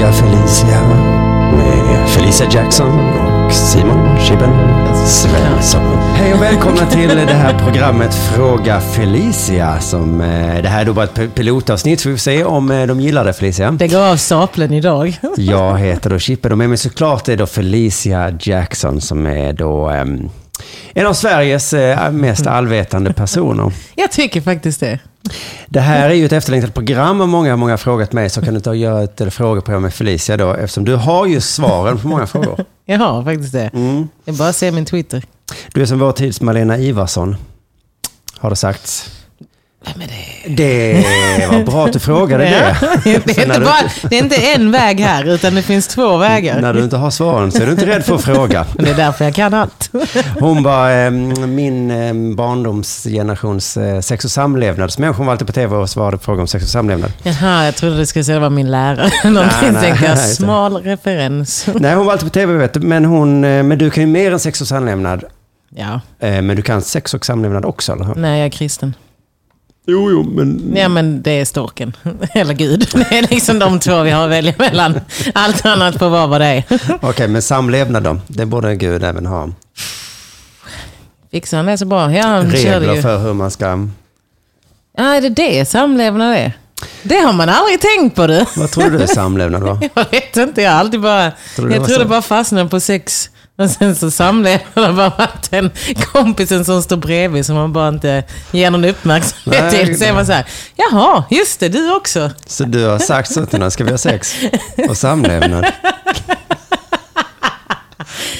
Fråga Felicia med Felicia Jackson och Simon Chiben Svensson. Hej och välkomna till det här programmet Fråga Felicia. Som, eh, det här är då bara ett pilotavsnitt så vi får se om eh, de gillar det Felicia. Det går av stapeln idag. Jag heter då Chippen och med mig såklart är då Felicia Jackson som är då ehm, en av Sveriges eh, mest allvetande personer. Jag tycker faktiskt det. Det här är ju ett efterlängtat program och många, många har frågat mig så kan du inte göra ett frågeprogram med Felicia då eftersom du har ju svaren på många frågor. Jag har faktiskt det. Mm. Jag bara ser min Twitter. Du är som vår tids Malena Ivarsson, har det sagts. Vem är det? Det var bra att du frågade det. Det är, inte du, bara, det är inte en väg här, utan det finns två vägar. när du inte har svaren så är du inte rädd för att fråga. Det är därför jag kan allt. Hon var eh, min eh, barndomsgenerations eh, sex och samlevnadsmänniska. Hon var alltid på tv och svarade på frågor om sex och samlevnad. Jaha, jag trodde det skulle säga det var min lärare. Någonting nej, nej, det. Smal referens. Nej, hon var alltid på tv vet du. Men, hon, eh, men du kan ju mer än sex och samlevnad. Ja, Eh, men du kan sex och samlevnad också, eller hur? nej jag är kristen. Jo, jo, men... Ja men det är storken. Eller Gud. Det är liksom de två vi har att välja mellan. Allt annat får vara vad det är. Okej, men samlevnad då? Det borde Gud även ha. Fixar han det så bra? Ja, han Regler ju. för hur man ska... Ja, är det det samlevnad är? Det har man aldrig tänkt på du. Vad tror du samlevnad var? Jag vet inte, jag har alltid bara... Tror jag tror så? det bara fastnade på sex. Och sen så samlevnad har bara varit den kompisen som står bredvid som man bara inte ger någon uppmärksamhet Nej, till. Så är man så här, jaha, just det, du också. Så du har sagt så till henne, ska vi ha sex? Och samlevnad?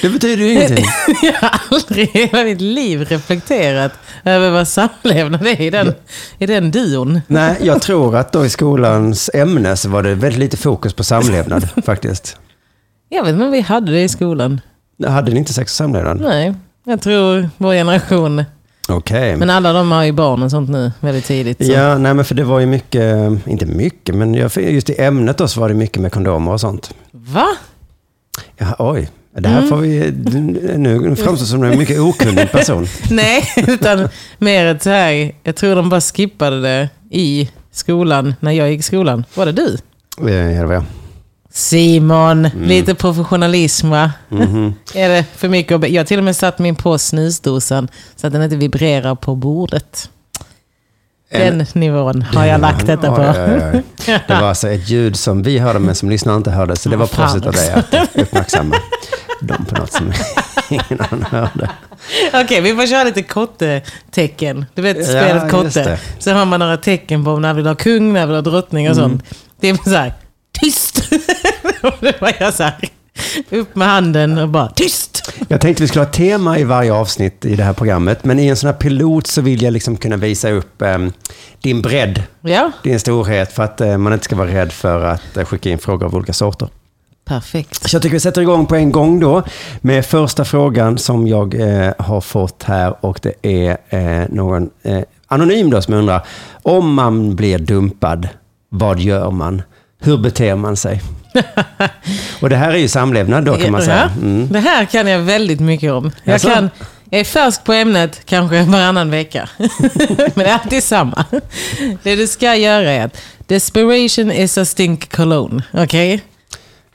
Det betyder ju ingenting. Jag har aldrig i hela mitt liv reflekterat över vad samlevnad är i den, i den duon. Nej, jag tror att då i skolans ämne så var det väldigt lite fokus på samlevnad faktiskt. Jag vet om vi hade det i skolan. Hade ni inte sex och samlevnad? Nej, jag tror vår generation. Okej. Men alla de har ju barn och sånt nu väldigt tidigt. Så. Ja, nej men för det var ju mycket, inte mycket, men just i ämnet då så var det mycket med kondomer och sånt. Va? Ja, oj, det här får vi, nu framstår som en mycket okunnig person. Nej, utan mer ett så här, jag tror de bara skippade det i skolan, när jag gick i skolan. Var det du? Eh, Ja, det var jag. Simon, lite professionalism va? Mhm. Är det för mycket be- Jag har till och med satt min på snusdosan så att den inte vibrerar på bordet. Den nivån har jag lagt detta på. Oj, oj. Det var alltså ett ljud som vi hörde men som lyssnarna inte hörde. Så det var proffsigt av dig att uppmärksamma dem på något som ingen annan hörde. Okej, vi får köra lite kottetecken. Du vet Ja, spelet kotte. Så har man några tecken på när vi ha kung, när vi ha drottning och Mm. sånt. Det är så här, tyst! var jag så här, upp med handen och bara tyst! Jag tänkte vi skulle ha ett tema i varje avsnitt i det här programmet. Men i en sån här pilot så vill jag liksom kunna visa upp em, din bredd, Ja, din storhet. För att eh, man inte ska vara rädd för att eh, skicka in frågor av olika sorter. perfekt. Så jag tycker vi sätter igång på en gång då med första frågan som jag eh, har fått här och det är eh, någon eh, anonym då som undrar om man blir dumpad, vad gör man? Hur beter man sig? och det här är ju samlevnad då kan man säga. Mm. Det här kan jag väldigt mycket om. Jag, kan, jag är färsk på ämnet kanske varannan vecka. Men det är alltid samma. Det du ska göra är att desperation is a stink cologne. Okej?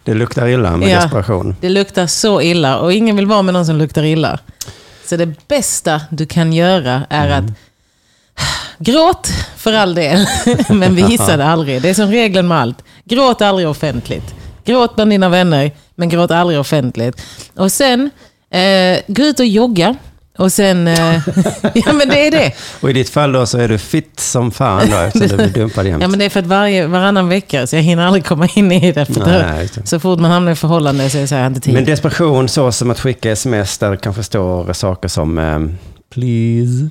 Det luktar illa med Ja. desperation. Det luktar så illa och ingen vill vara med någon som luktar illa. Så det bästa du kan göra är att gråt för all del, men visa det aldrig. Det är som regeln med allt. Gråt aldrig offentligt. Gråt bland dina vänner, men gråt aldrig offentligt. Och sen, eh, gå ut och jogga. Och sen, eh, ja men det är det. Och i ditt fall då så är du fit som fan då eftersom du blir dumpad jämt. Ja men det är för att varje, varannan vecka, så jag hinner aldrig komma in i det. För Nej, då- så fort man hamnar i förhållande så är det så här, inte tid. Men desperation så som att skicka sms där det kanske står saker som ehm, please.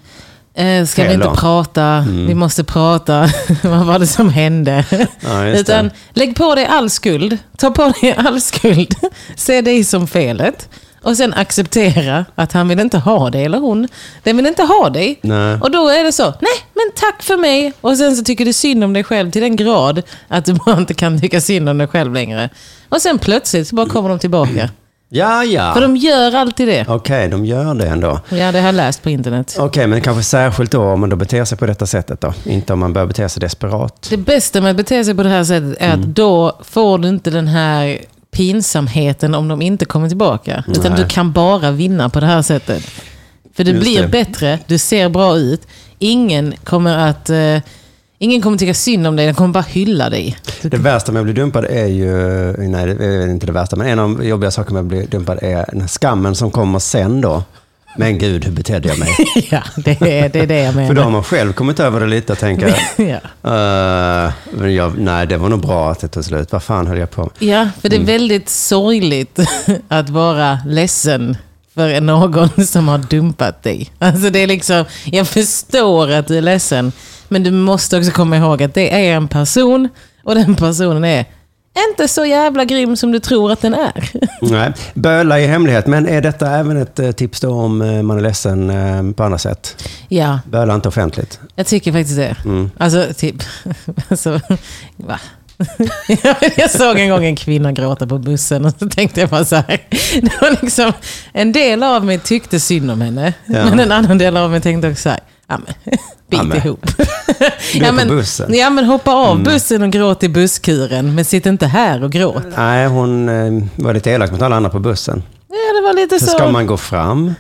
Eh, ska vi Fel inte prata? Vi måste prata. Vad var det som hände? Ja, Utan lägg på dig all skuld. Ta på dig all skuld. Se dig som felet. Och sen acceptera att han vill inte ha dig, eller hon. Den vill inte ha dig. Nej. Och då är det så, nej men tack för mig. Och sen så tycker du synd om dig själv till den grad att du bara inte kan tycka synd om dig själv längre. Och sen plötsligt så bara kommer de tillbaka. Ja, ja. För de gör alltid det. Okej, de gör det ändå. Ja, det har jag läst på internet. Okej, men kanske särskilt då om man då beter sig på detta sättet då. Inte om man börjar bete sig desperat. Det bästa med att bete sig på det här sättet är Mm. att då får du inte den här pinsamheten om de inte kommer tillbaka. Utan Nej. du kan bara vinna på det här sättet. För det Just blir det. bättre, du ser bra ut. Ingen kommer att... Eh, ingen kommer tycka synd om dig, den kommer bara hylla dig. Det värsta med att bli dumpad är ju, nej det är inte det värsta, men en av de jobbiga sakerna med att bli dumpad är den skammen som kommer sen då. Men gud, hur betedde jag mig? ja, det är, det är det jag För då har menar. man själv kommit över det lite och tänker, ja. "Eh, men jag, nej det var nog bra att det tog slut. Vad fan höll jag på med? ja, för Mm. det är väldigt sorgligt att vara ledsen för någon som har dumpat dig. Alltså det är liksom, jag förstår att du är ledsen, men du måste också komma ihåg att det är en person och den personen är inte så jävla grym som du tror att den är. Nej, böla i hemlighet. Men är detta även ett eh, tips då om eh, man är ledsen eh, på andra sätt? Ja, Böla inte offentligt. jag tycker faktiskt det. Mm. Alltså, typ... Alltså, va? jag såg en gång en kvinna gråta på bussen och så tänkte jag bara så här. Det var liksom, en del av mig tyckte synd om henne. Ja. Men en annan del av mig tänkte också så här. Ja, men, bit Ja, men. ihop. Är på bussen. Mm. Ja, men hoppa av bussen och gråt i busskuren. Men sitt inte här och gråt. Nej, hon eh, var lite elak mot alla andra på bussen. Ja, det var lite Så så. ska man gå fram?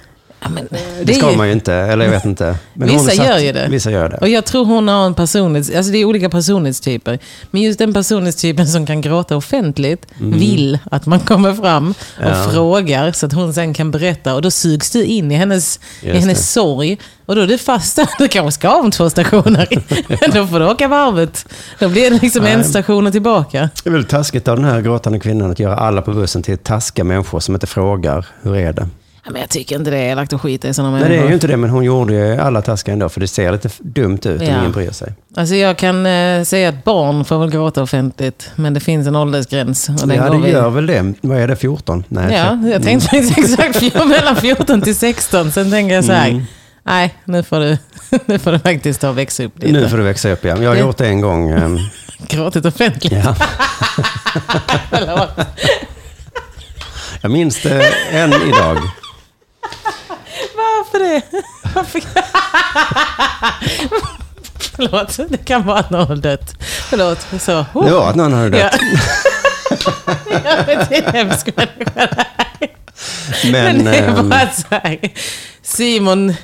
Ja, men, Det ska är ju- man ju inte, eller jag vet inte. Men Vissa satt- gör ju det. Vissa gör det. Och jag tror hon har en personlighets... Alltså det är olika personlighetstyper. Men just den personlighetstypen som kan gråta offentligt vill att man kommer fram och Mm. Ja. frågar så att hon sen kan berätta. Och då sugs du in i hennes, i hennes det. sorg. Och då är du fast där. Du kanske ska om två stationer. Men då får du åka varvet. Då blir det liksom en Nej. station och tillbaka. Det är väldigt taskigt av den här gråtande kvinnan att göra alla på bussen till taskiga människor som inte frågar hur är det. Ja, men jag tycker inte det är elakt att skita i sådana Nej, det människor. är ju inte det, men hon gjorde ju alla taskiga ändå, för det ser lite dumt ut om Ja. ingen bryr sig. Alltså jag kan eh, säga att barn får väl gråta offentligt. Men det finns en åldersgräns. Och den ja, går det gör väl det. Vad är det, 14? Nej, Ja, jag tänkte faktiskt exakt mellan 14 till 16. Sen tänker jag så här, Mm. nej, nu får, du, nu får du faktiskt ta och växa upp lite. Nu får du växa upp igen. Jag har Det- gjort det en gång. ehm, Gråtit offentligt. Ja. Jag minns det än idag. Varför det? Varför? Förlåt, det kan vara att någon har dött. Förlåt. Så. Det var att någon hade Ja. dött. Jag vet inte en hemsk människa. Men, Men det är ehm, bara så här. Simon det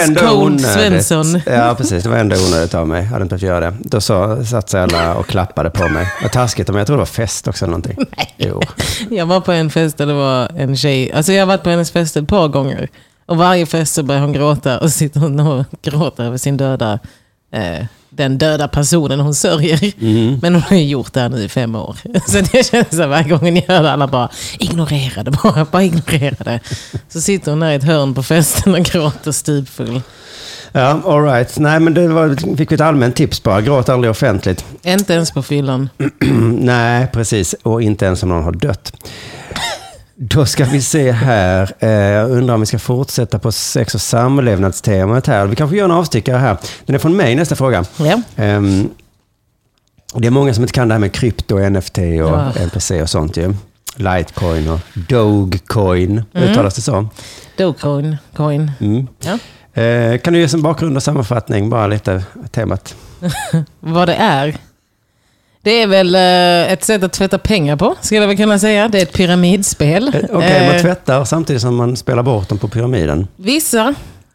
Ice Cold. Svensson. Ja, precis. Det var ändå onödigt av mig. Jag hade inte behövt göra det. Då så, satt sig alla och klappade på mig. Vad taskigt, men jag tror det var fest också eller någonting. Jo. Jag var på en fest där det var en tjej. Alltså jag har varit på hennes fest ett par gånger. Och varje fest så börjar hon gråta och sitter hon och gråter över sin döda, eh, den döda personen hon sörjer. Mm. Men hon har ju gjort det här nu i fem år. Så det känns här, varje gång hon gör det, alla bara ignorera det bara, bara ignorera det. Så sitter hon där i ett hörn på festen och gråter stupfull. Ja, all right. Nej, men det var, fick vi ett allmänt tips bara. Gråt aldrig offentligt. Inte ens på fyllan. Nej, precis. Och inte ens om någon har dött. Då ska vi se här. Eh, Jag undrar om vi ska fortsätta på sex och samlevnadstemat här. Vi kanske gör en avstickare här. Den är från mig, nästa fråga. Ja. Ehm, det är många som inte kan det här med krypto, NFT och Ja. NPC och sånt ju. Litecoin och Dogecoin. Uttalas det så? Dogecoin. Coin. Mm. Ja. Eh, kan du ge oss en bakgrund och sammanfattning, bara lite temat? Vad det är. Det är väl eh, ett sätt att tvätta pengar på, skulle jag väl kunna säga. Det är ett pyramidspel. Eh, Okej, man Eh, tvättar samtidigt som man spelar bort dem på pyramiden. Vissa,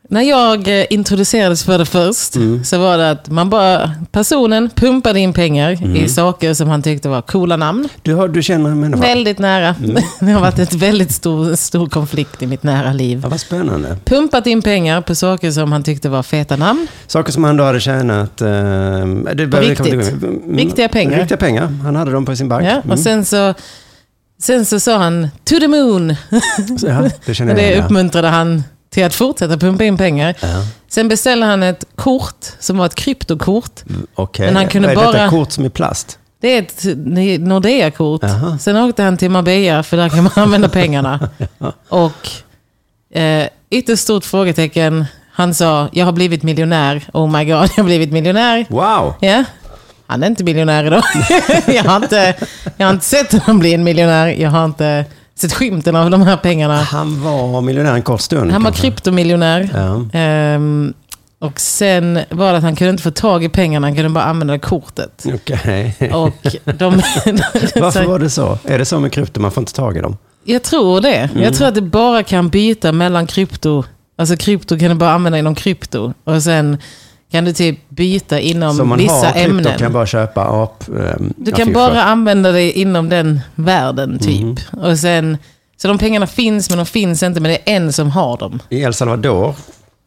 när jag eh, introducerades för det först, Mm. så var det att man bara, personen pumpade in pengar Mm. i saker som han tyckte var coola namn. Du, har, du känner en människa? Väldigt nära. Mm. det har varit ett väldigt stor, stor konflikt i mitt nära liv. Ja, vad spännande. Pumpat in pengar på saker som han tyckte var feta namn. Saker som han då hade tjänat... Eh, det komma riktigt. till- Mm, pengar. Riktiga pengar. Han hade dem på sin bank. Ja, Mm. och sen så, sen så sa han to the moon. Så, ja, det det uppmuntrade han till att fortsätta pumpa in pengar. Ja. Sen beställde han ett kort som var ett kryptokort. Okej. Men han kunde Vad är detta kort som är plast? Det är ett Nordea-kort. Sen åkte han till Marbella för där kan man använda pengarna. Och eh, ytterst stort frågetecken. Han sa, jag har blivit miljonär. Oh my god, jag har blivit miljonär. Wow! Ja. Han är inte miljonär idag. jag, har inte, jag har inte sett honom bli en miljonär. Jag har inte sett skymten av de här pengarna. Han var miljonär en kort stund. Han var kanske. kryptomiljonär. Ja. Ehm, och sen var det att han kunde inte få tag i pengarna, han kunde bara använda kortet. Okej. Och de, Varför var det så? Är det så med krypto? Man får inte tag i dem? Jag tror det. Mm. Jag tror att det bara kan byta mellan krypto. Alltså krypto kan du bara använda inom krypto. Och sen kan du typ byta inom man vissa har ämnen. kan bara köpa ap... ehm, Du kan affischer. bara använda det inom den världen typ. Mm. Och sen, så de pengarna finns men de finns inte, men det är en som har dem. I El Salvador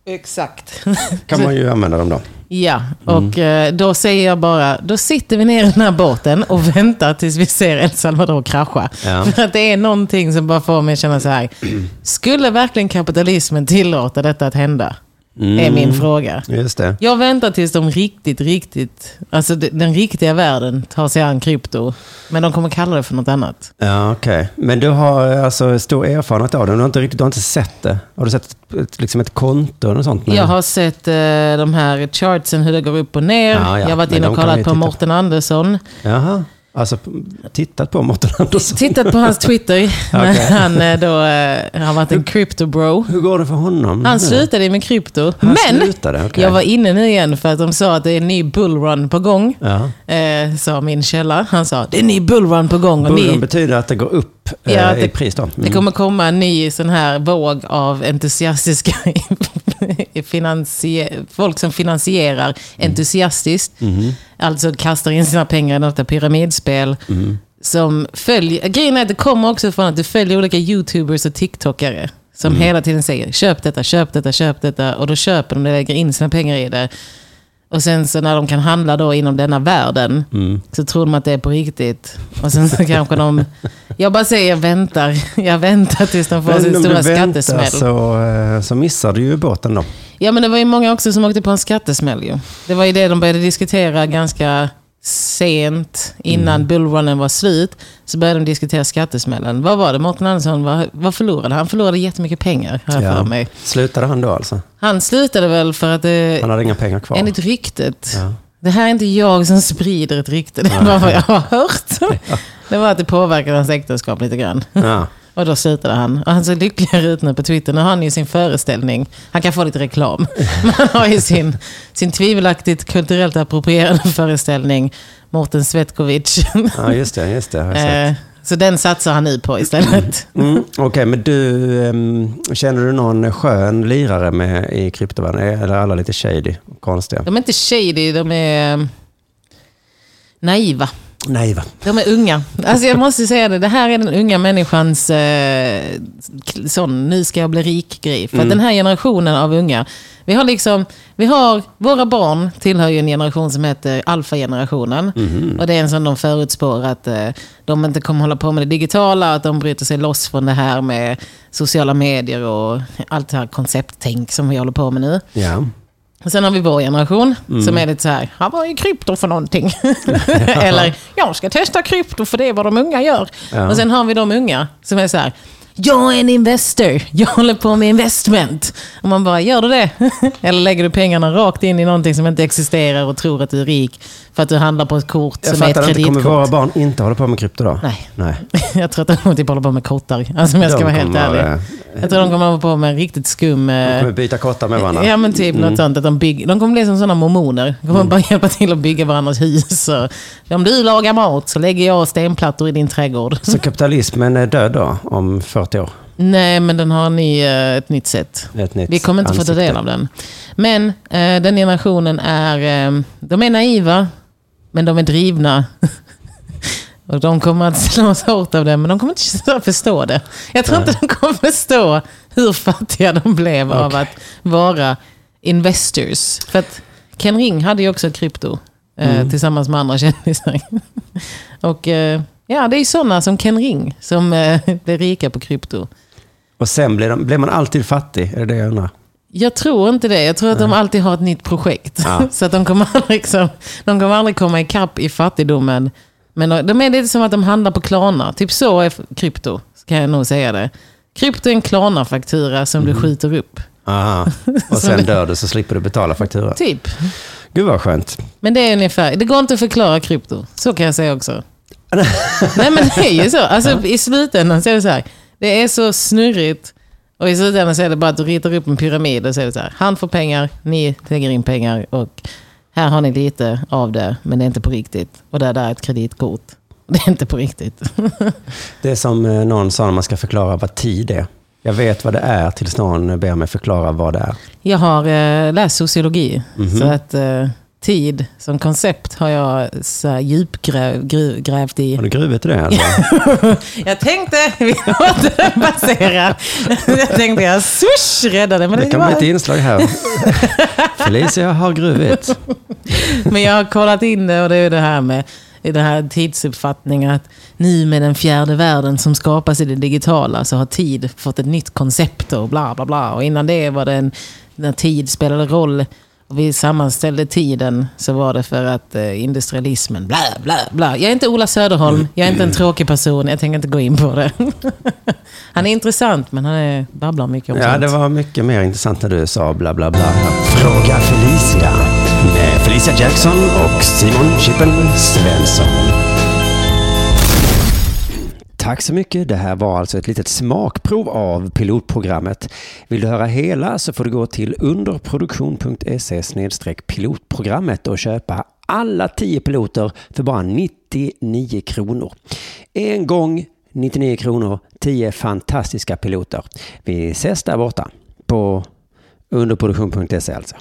Exakt. kan man ju använda dem då. Ja, och eh, då säger jag bara, då sitter vi ner i den här båten och väntar tills vi ser El Salvador krascha. Ja. För att det är någonting som bara får mig att känna så här, skulle verkligen kapitalismen tillåta detta att hända? Är min fråga. Just det. Jag väntar tills de riktigt, riktigt, alltså de- den riktiga världen tar sig an krypto. Men de kommer kalla det för något annat. Ja, okej. Men du har alltså stor erfarenhet av det. Du har inte, riktigt, du har inte sett det. Har du sett ett, liksom ett konto eller något sånt? Jag har sett eh, de här chartsen, hur det går upp och ner. Ja, ja, Jag har varit inne och kollat på titta på. Mårten Andersson. Jaha. Alltså, tittat på Mårten Andersson. Tittat på hans Twitter. när Okej. Han eh, då, eh, har varit en crypto bro. Hur går det för honom? Han slutade med krypto. Han men slutade, okej. jag var inne nu igen för att de sa att det är en ny bullrun på gång. Ja. Eh, sa min källa. Han sa det är en ny bullrun på gång. Bullen ni, betyder att det går upp eh, Ja, att i det- pris då. det Mm. kommer komma en ny sån här våg av entusiastiska folk som finansierar entusiastiskt. Alltså kastar in sina pengar i något pyramidspel. Som följer, grejen är att det kommer också från att du följer olika YouTubers och TikTokare. Som hela tiden säger köp detta, köp detta, köp detta. Och då köper de det, lägger in sina pengar i det. Och sen så när de kan handla då inom denna världen så tror de att det är på riktigt. Och sen så kanske de... Jag bara säger jag väntar. Jag väntar tills de får sin Men om stora du väntar skattesmäll. så, eh, så missar du ju båten då. Ja men det var ju många också som åkte på en skattesmäll ju. Det var ju det de började diskutera ganska sent innan Mm. bullrunnen var slut. Så började de diskutera skattesmällen. Vad var det Mårten Andersson, vad, vad förlorade han? Han förlorade jättemycket pengar, har jag för mig. Slutade han då alltså? Han slutade väl för att det, Han hade inga pengar kvar? enligt ryktet, Ja. det här är inte jag som sprider ett rykte, det är bara vad jag har hört. Det var att det påverkade hans äktenskap lite grann. Ja. Och då slutade han. Och han ser lyckligare ut nu på Twitter. Nu har han ju sin föreställning. Han kan få lite reklam. Men han har ju sin, sin tvivelaktigt kulturellt approprierande föreställning. Mårten Svetkovic. ja, just det. Just det har jag sett. Eh, Så den satsar han nu på istället. Mm, Okej, men du, ehm, känner du någon skön lirare med i kryptovärlden? Eller är alla lite shady och konstiga? De är inte shady, de är eh, naiva. De är unga. Alltså jag måste säga det, det här är den unga människans eh, sån nu ska jag bli rik-grej. För att den här generationen av unga, vi har liksom, vi har, våra barn tillhör ju en generation som heter alfa-generationen. Och det är en sån de förutspår att eh, de inte kommer hålla på med det digitala, att de bryter sig loss från det här med sociala medier och allt det här koncepttänk som vi håller på med nu. Ja. Sen har vi vår generation som är lite så här, "Ja, vad är krypto för någonting? Eller, jag ska testa krypto för det är vad de unga gör. Ja. Och sen har vi de unga som är så här, jag är en investor, jag håller på med investment. Och man bara, gör du det? Eller lägger du pengarna rakt in i någonting som inte existerar och tror att du är rik för att du handlar på ett kort Jag som är ett fattar inte, kommer kreditkort? våra barn inte hålla på med krypto då? Nej. Nej. jag tror att de kommer typ hålla på med kottar. Alltså om jag ska De vara helt kommer, ärlig. eh, Jag tror de kommer hålla på med en riktigt skum... De eh, kommer byta kottar med varandra. Ja men typ något sånt. Att de, bygger, de kommer bli som sådana mormoner. De kommer bara hjälpa till att bygga varandras hus. Och, om du lagar mat så lägger jag stenplattor i din trädgård. Så kapitalismen är död då, om 40 år? Nej men den har ni eh, ett nytt sätt. Ett nytt Vi kommer inte få ta ansikte. del av den. Men eh, den generationen är, eh, de är naiva, men de är drivna. Och de kommer att slås hårt av det, men de kommer inte förstå det. Jag tror inte de kommer förstå hur fattiga de blev av Okej. att vara investors. För att Ken Ring hade ju också krypto, eh, Mm. tillsammans med andra kändisar. Och eh, ja, det är sådana som Ken Ring som eh, blir rika på krypto. Och sen blir, de, blir man alltid fattig? Är det det jag undrar? Jag tror inte det. Jag tror att de alltid har ett nytt projekt. Ja. Så att de kommer aldrig, liksom, de kommer aldrig komma ikapp i fattigdomen. Men de, de är lite som att de handlar på Klarna. Typ så är krypto, kan jag nog säga det. Krypto är en Klarna-faktura som Mhm. du skjuter upp. Aha. Och sen dör du så slipper du betala faktura. Typ. Gud vad skönt. Men det är ungefär, det går inte att förklara krypto. Så kan jag säga också. Nej men det är ju så. Alltså, I slutändan så är det så här. Det är så snurrigt. Och i slutändan så är det bara att du ritar upp en pyramid och så är det så här. Han får pengar, ni lägger in pengar och här har ni lite av det, men det är inte på riktigt. Och det där är ett kreditkort. Det är inte på riktigt. Det är som eh, någon sa när man ska förklara vad tid är. Jag vet vad det är tills någon ber mig förklara vad det är. Jag har eh, läst sociologi. Mhm. Så att eh, tid som koncept har jag så djupgrävt i. Har du gruvit i det? Alltså? Jag tänkte vi återbaserar. Jag tänkte jag swish räddade. Men Det det kan var, bli ett inslag här. Felicia har gruvit. Men jag har kollat in det och det är det här med i den här tidsuppfattningen att nu med den fjärde världen som skapas i det digitala så har tid fått ett nytt koncept och bla bla bla. Och innan det var det en, när tid spelade roll vi sammanställde tiden så var det för att eh, industrialismen, bla bla bla. Jag är inte Ola Söderholm, jag är inte en tråkig person, jag tänker inte gå in på det. Han är intressant men han är, babblar mycket om Ja, sånt. det var mycket mer intressant när du sa bla bla bla. Fråga Felicia. Med Felicia Jackson och Simon Chippen Svensson. Tack så mycket. Det här var alltså ett litet smakprov av pilotprogrammet. Vill du höra hela så får du gå till underproduktion.se pilotprogrammet och köpa alla 10 piloter för bara 99 kronor. En gång 99 kronor, 10 fantastiska piloter. Vi ses där borta på underproduktion.se alltså.